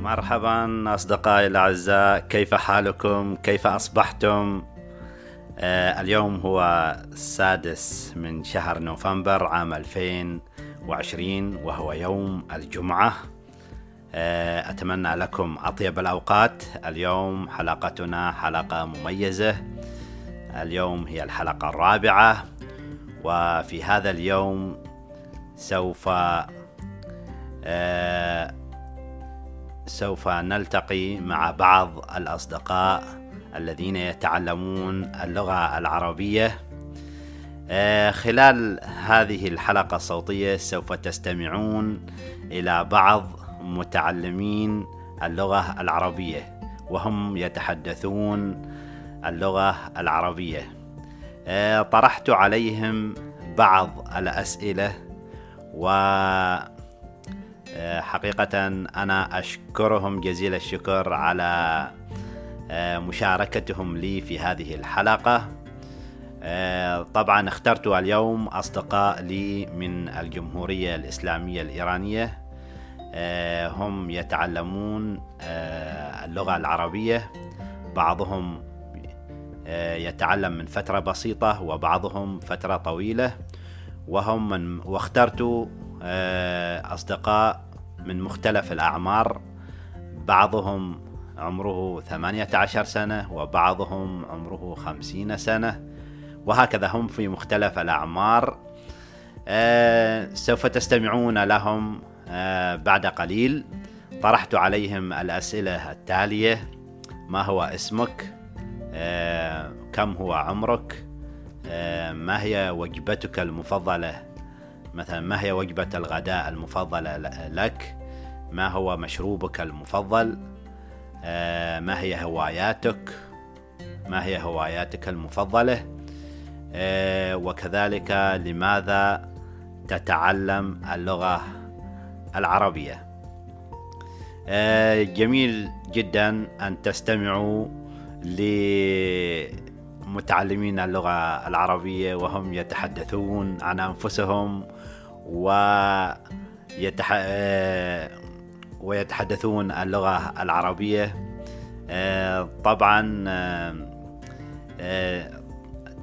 مرحبا أصدقائي الأعزاء كيف حالكم؟ كيف أصبحتم؟ آه اليوم هو السادس من شهر نوفمبر عام 2020 وهو يوم الجمعة. آه أتمنى لكم أطيب الأوقات. اليوم حلقتنا حلقة مميزة. اليوم هي الحلقة الرابعة وفي هذا اليوم سوف آه سوف نلتقي مع بعض الأصدقاء الذين يتعلمون اللغة العربية. آه، خلال هذه الحلقة الصوتية سوف تستمعون إلى بعض متعلمين اللغة العربية وهم يتحدثون اللغة العربية. آه، طرحت عليهم بعض الأسئلة و حقيقة أنا أشكرهم جزيل الشكر على آه، مشاركتهم لي في هذه الحلقة. آه، طبعا اخترت اليوم أصدقاء لي من الجمهورية الإسلامية الإيرانية. هم يتعلمون اللغة العربية. بعضهم يتعلم من فترة بسيطة وبعضهم فترة طويلة. وهم من واخترت أصدقاء من مختلف الأعمار. بعضهم عمره ثمانية عشر سنة وبعضهم عمره خمسين سنة وهكذا هم في مختلف الأعمار. آه سوف تستمعون لهم آه بعد قليل. طرحت عليهم الأسئلة التالية. ما هو اسمك؟ آه كم هو عمرك؟ آه ما هي وجبتك المفضلة؟ مثلا ما هي وجبة الغداء المفضلة لك؟ ما هو مشروبك المفضل؟ آه، ما هي هواياتك؟ ما هي هواياتك المفضلة؟ آه، وكذلك لماذا تتعلم اللغة العربية؟ آه، جميل جدا أن تستمعوا لمتعلمين اللغة العربية وهم يتحدثون عن أنفسهم ويتح... ويتحدثون اللغة العربية. آه، طبعا آه، آه،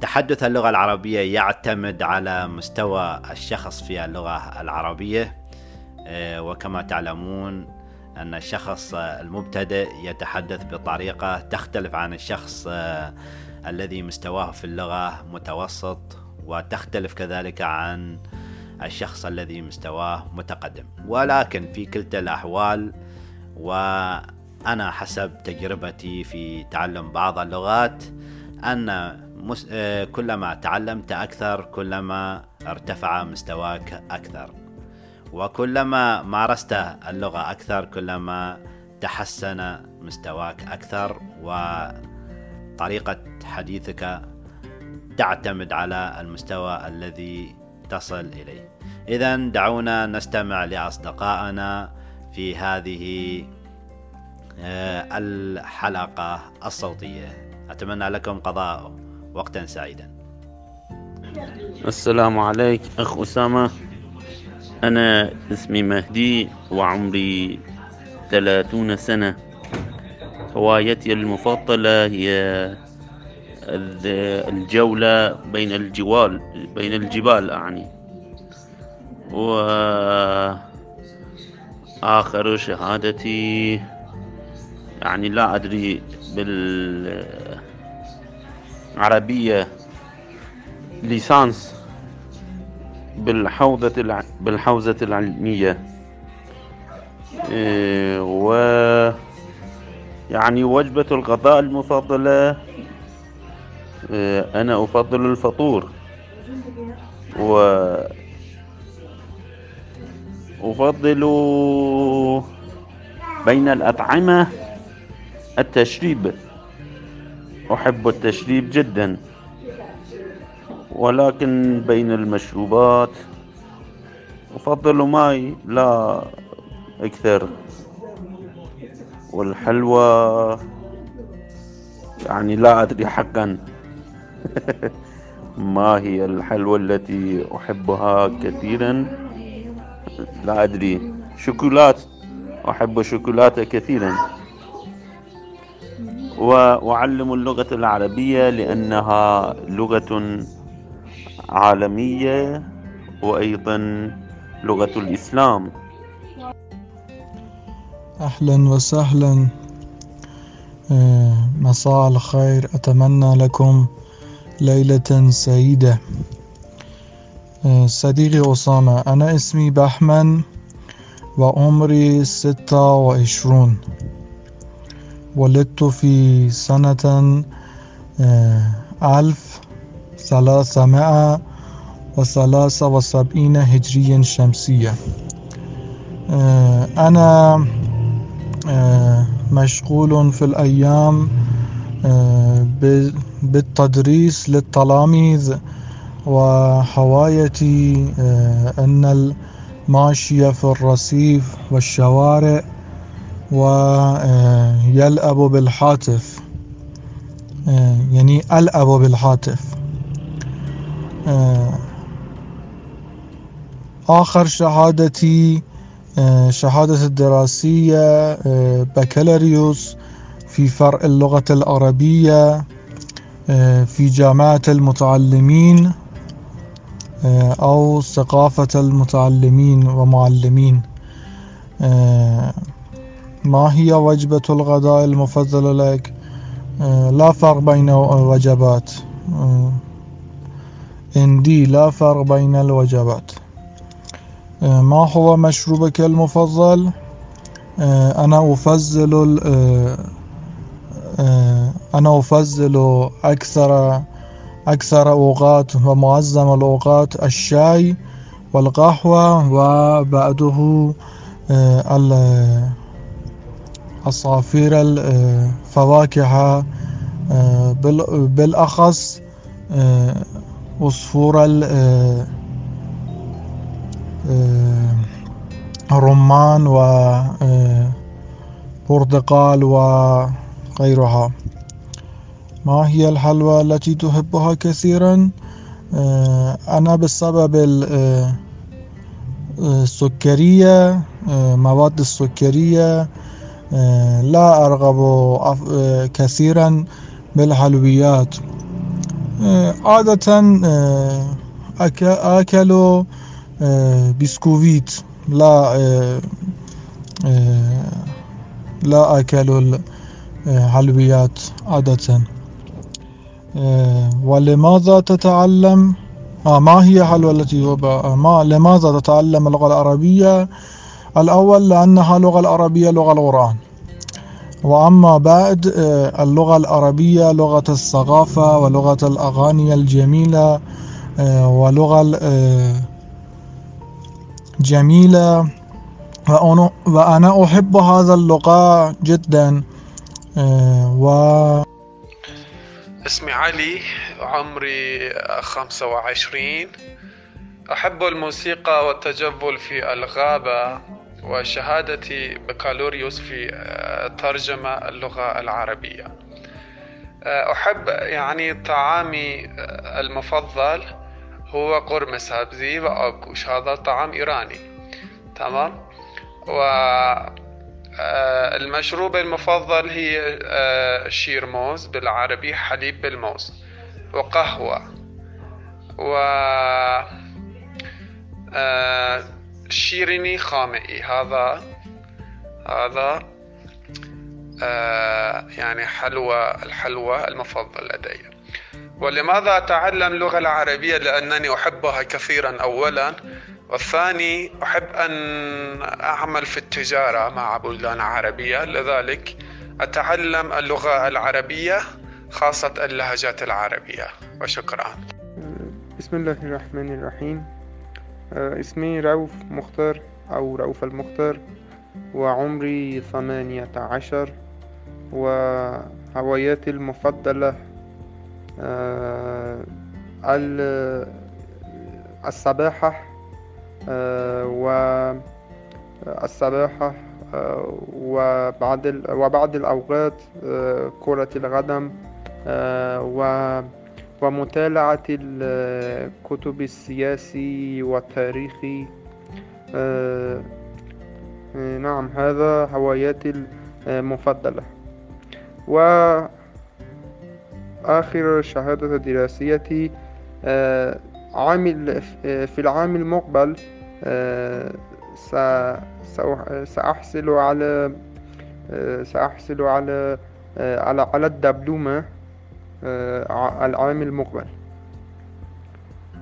تحدث اللغة العربية يعتمد على مستوى الشخص في اللغة العربية. وكما تعلمون أن الشخص المبتدئ يتحدث بطريقة تختلف عن الشخص الذي مستواه في اللغة متوسط وتختلف كذلك عن الشخص الذي مستواه متقدم. ولكن في كلتا الأحوال وأنا حسب تجربتي في تعلم بعض اللغات أن كلما تعلمت أكثر كلما ارتفع مستواك أكثر. وكلما مارست اللغة أكثر كلما تحسن مستواك أكثر. وطريقة حديثك تعتمد على المستوى الذي تصل إليه. إذا دعونا نستمع لأصدقائنا في هذه آه، الحلقة الصوتية. أتمنى لكم قضاء وقتا سعيدا. السلام عليك أخ أسامة. أنا اسمي مهدي وعمري ثلاثون سنة. هوايتي المفضلة هي الجولة بين الجوال بين الجبال أعني. وآخر شهادتي يعني لا أدري بالعربية ليسانس بالحوزة بالحوزة العلمية. إيه، و يعني وجبة الغذاء المفضلة أنا أفضل الفطور. و أفضل بين الأطعمة التشريب. أحب التشريب جدا. ولكن بين المشروبات أفضل ماي لا أكثر. والحلوى يعني لا أدري حقا. ما هي الحلوى التي أحبها كثيرا؟ لا أدري. شوكولات. أحب الشوكولاتة كثيرا. وأعلم اللغة العربية لأنها لغة عالمية وأيضا لغة الإسلام. أهلا وسهلا. آه، مساء الخير. أتمنى لكم ليلة سعيدة. آه، صديقي أسامة أنا اسمي بحمن وعمري ستة وعشرون. ولدت في سنة آه، ألف ثلاثمائة وثلاثة وسبعين هجريا شمسية. أنا مشغول في الأيام بالتدريس للتلاميذ وهوايتي أن الماشية في الرصيف والشوارع ويلعب بالهاتف يعني ألعب بالهاتف آخر شهادتي شهادة الدراسية بكالوريوس في فرع اللغة العربية. في جامعة المتعلمين أو ثقافة المتعلمين ومعلمين ما هي وجبة الغداء المفضلة لك؟ لا فرق بين وجبات عندي لا فرق بين الوجبات ما هو مشروبك المفضل؟ أنا أفضل أنا أفضل أكثر أكثر أوقات ومعظم الأوقات الشاي والقهوة وبعده عصافير الفواكه بالأخص عصفور الرمان وبرتقال وغيرها ما هي الحلوى التي تحبها كثيرا؟ أنا بسبب السكرية مواد السكرية لا أرغب كثيرا بالحلويات. عادة آكل بسكويت لا لا آكل الحلويات عادة ولماذا تتعلم؟ ما هي الحلوى التي ما لماذا تتعلم اللغة العربية؟ الأول لأنها اللغة العربية لغة القرآن. وأما بعد اللغة العربية لغة الثقافة ولغة الأغاني الجميلة ولغة جميلة. وأنا أحب هذا اللغة جدا. و اسمي علي عمري خمسة وعشرين. أحب الموسيقى والتجول في الغابة وشهادتي بكالوريوس في ترجمة اللغة العربية. أحب يعني طعامي المفضل هو قرمة سبزي وأكوش هذا طعام إيراني. تمام؟ و المشروب المفضل هي شير موز بالعربي حليب بالموز وقهوة و شيريني خامئي هذا هذا يعني حلوى الحلوى المفضل لدي. ولماذا أتعلم اللغة العربية؟ لأنني أحبها كثيرا أولا والثاني أحب أن أعمل في التجارة مع بلدان عربية. لذلك أتعلم اللغة العربية خاصة اللهجات العربية. وشكرا. بسم الله الرحمن الرحيم. اسمي رؤوف مختار أو رؤوف المختار وعمري ثمانية عشر وهواياتي المفضلة السباحة والسباحة وبعض وبعض الأوقات كرة القدم ومتابعة الكتب السياسي والتاريخي. نعم هذا هواياتي المفضلة. وآخر شهادة دراسيتي آه، عامل في العام المقبل آه، سأحصل على آه، سأحصل على على على الدبلومة العام المقبل.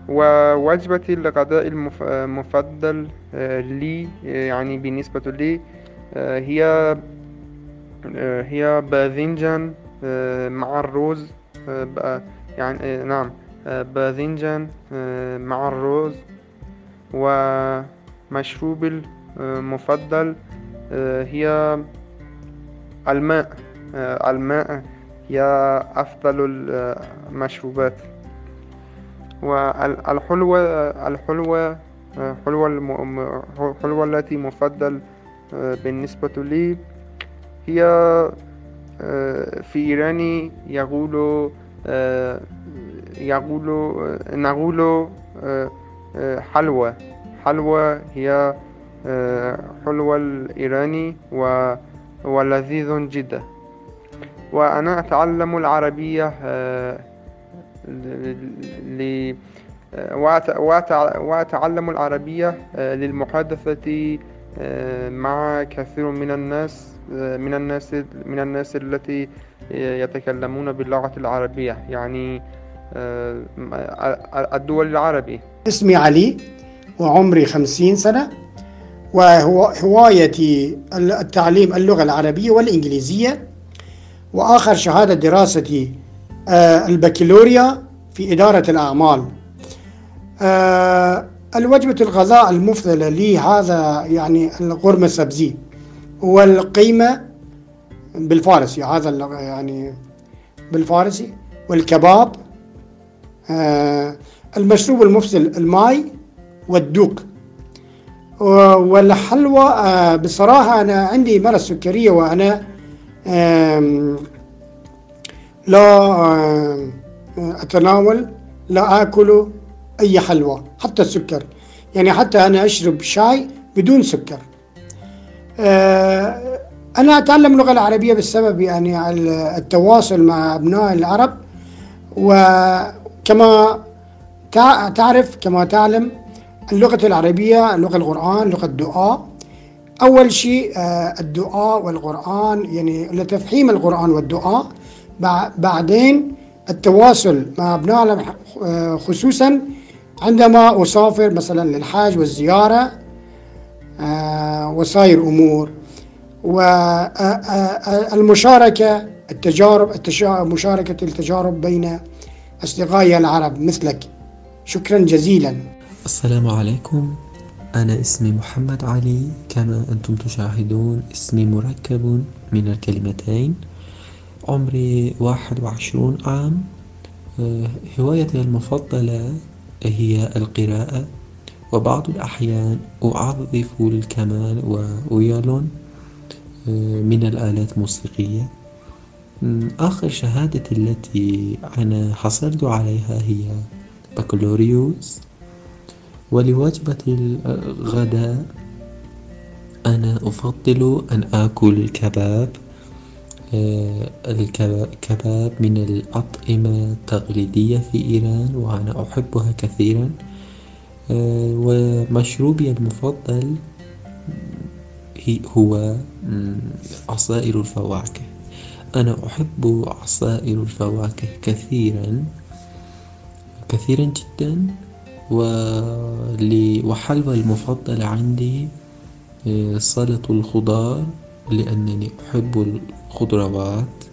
ووجبتي الغداء المفضل لي يعني بالنسبة لي هي هي باذنجان مع الرز يعني نعم باذنجان مع الرز ومشروب المفضل هي الماء الماء هي أفضل المشروبات. والحلوة الحلوة حلوة الحلوة التي مفضل بالنسبة لي هي في إيراني يقول يقول نقول حلوى حلوى هي حلوى الإيراني ولذيذ جدا. وأنا أتعلم العربية ل وأتعلم العربية للمحادثة مع كثير من الناس من الناس من الناس التي يتكلمون باللغة العربية. يعني الدول العربي اسمي علي وعمري خمسين سنة وهوايتي التعليم اللغة العربية والإنجليزية. وآخر شهادة دراستي البكالوريا في إدارة الأعمال. الوجبة الغذاء المفضلة لي هذا يعني الغرمة السبزي والقيمة بالفارسي هذا يعني بالفارسي والكباب. آه المشروب المفصل الماي والدوق. والحلوى آه بصراحة أنا عندي مرض سكرية وأنا لا أتناول لا آكل أي حلوى حتى السكر. يعني حتى أنا أشرب شاي بدون سكر. آه، أنا أتعلم اللغة العربية بسبب يعني التواصل مع أبناء العرب. وكما تعرف كما تعلم اللغة العربية لغة القرآن لغة الدعاء. أول شيء آه، الدعاء والقرآن يعني لتفهيم القرآن والدعاء. بعدين التواصل مع أبناء آه، خصوصا عندما أسافر مثلا للحاج والزيارة آه، وسائر أمور. والمشاركة التجارب مشاركة التجارب بين أصدقائي العرب مثلك. شكرا جزيلا. السلام عليكم. أنا اسمي محمد علي. كما أنتم تشاهدون اسمي مركب من الكلمتين. عمري واحد وعشرون عام. هوايتي المفضلة هي القراءة. وبعض الأحيان أعزف الكمان وأويالون آه، من الآلات الموسيقية. آخر شهادة التي أنا حصلت عليها هي بكالوريوس ولوجبة الغداء. أنا أفضل أن آكل الكباب آه، الكباب من الأطعمة التقليدية في إيران وأنا أحبها كثيرا. آه، ومشروبي المفضل هو عصائر الفواكه. أنا أحب عصائر الفواكه كثيرا. كثيرا جدا وحلوى المفضلة عندي آه، سلطة الخضار لأنني أحب الخضروات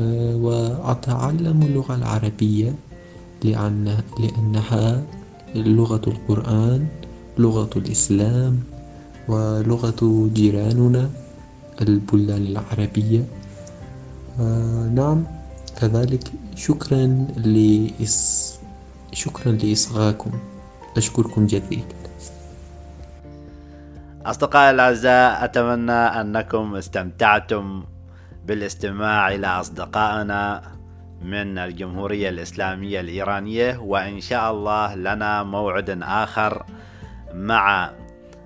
آه، وأتعلم اللغة العربية لأن لأنها لغة القرآن لغة الإسلام ولغة جيراننا البلدان العربية. آه، نعم كذلك شكرا لإس شكرا لإصغاكم أشكركم جزيلا. أصدقائي الأعزاء أتمنى أنكم استمتعتم بالاستماع إلى أصدقائنا من الجمهورية الإسلامية الإيرانية وإن شاء الله لنا موعد آخر مع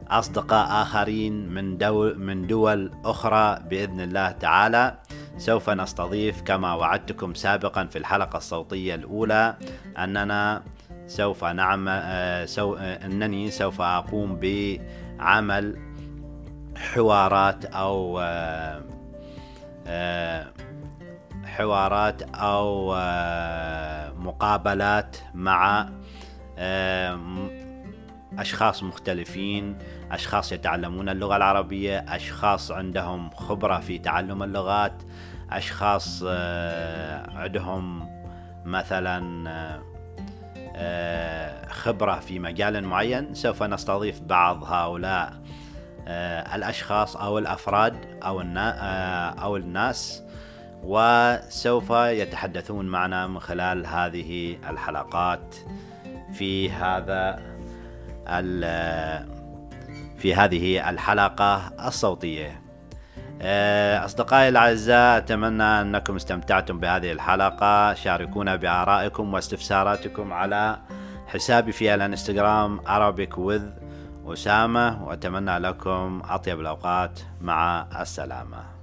أصدقاء آخرين من دول, من دول أخرى بإذن الله تعالى. سوف نستضيف كما وعدتكم سابقا في الحلقة الصوتية الأولى أننا سوف نعمل سو أنني سوف أقوم بعمل حوارات أو حوارات أو مقابلات مع أشخاص مختلفين أشخاص يتعلمون اللغة العربية أشخاص عندهم خبرة في تعلم اللغات أشخاص آه، عندهم مثلا آه، خبرة في مجال معين سوف نستضيف بعض هؤلاء آه، الأشخاص أو الأفراد أو أو الناس وسوف يتحدثون معنا من خلال هذه الحلقات في هذا في هذه الحلقة الصوتية. آه، أصدقائي الأعزاء أتمنى أنكم استمتعتم بهذه الحلقة. شاركونا بآرائكم واستفساراتكم على حسابي في الانستغرام Arabic with أسامة وأتمنى لكم أطيب الأوقات. مع السلامة.